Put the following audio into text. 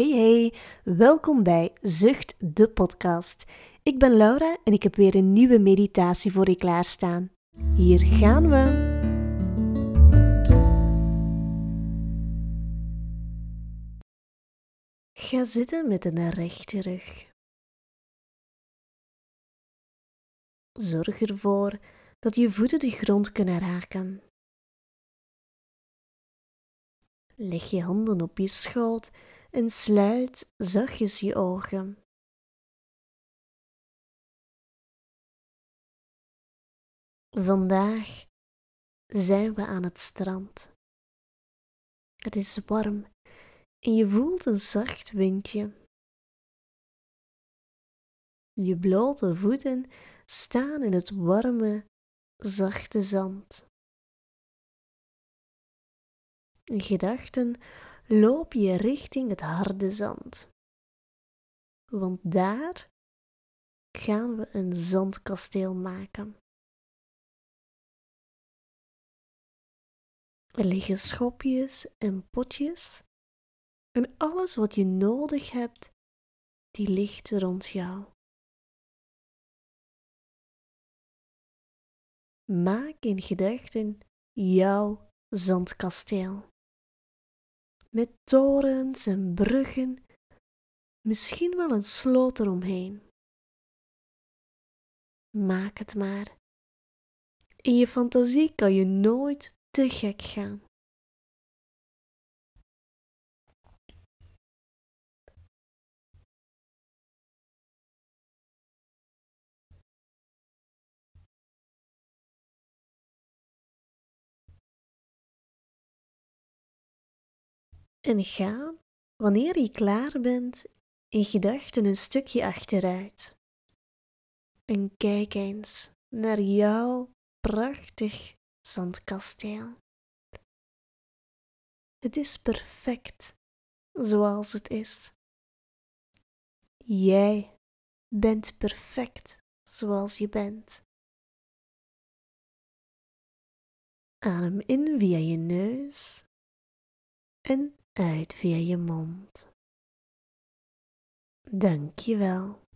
Hey hey, welkom bij Zucht de podcast. Ik ben Laura en ik heb weer een nieuwe meditatie voor je klaarstaan. Hier gaan we. Ga zitten met een rechte rug. Zorg ervoor dat je voeten de grond kunnen raken. Leg je handen op je schoot en sluit zachtjes je ogen. Vandaag zijn we aan het strand. Het is warm en je voelt een zacht windje. Je blote voeten staan in het warme, zachte zand. Gedachten loop je richting het harde zand. Want daar gaan we een zandkasteel maken. Er liggen schopjes en potjes en alles wat je nodig hebt, die ligt rond jou. Maak in gedachten jouw zandkasteel met torens en bruggen, misschien wel een sloot eromheen. Maak het maar. In je fantasie kan je nooit te gek gaan. En ga, wanneer je klaar bent, in gedachten een stukje achteruit. En kijk eens naar jouw prachtig zandkasteel. Het is perfect zoals het is. Jij bent perfect zoals je bent. Adem in via je neus en uit via je mond. Dank je wel.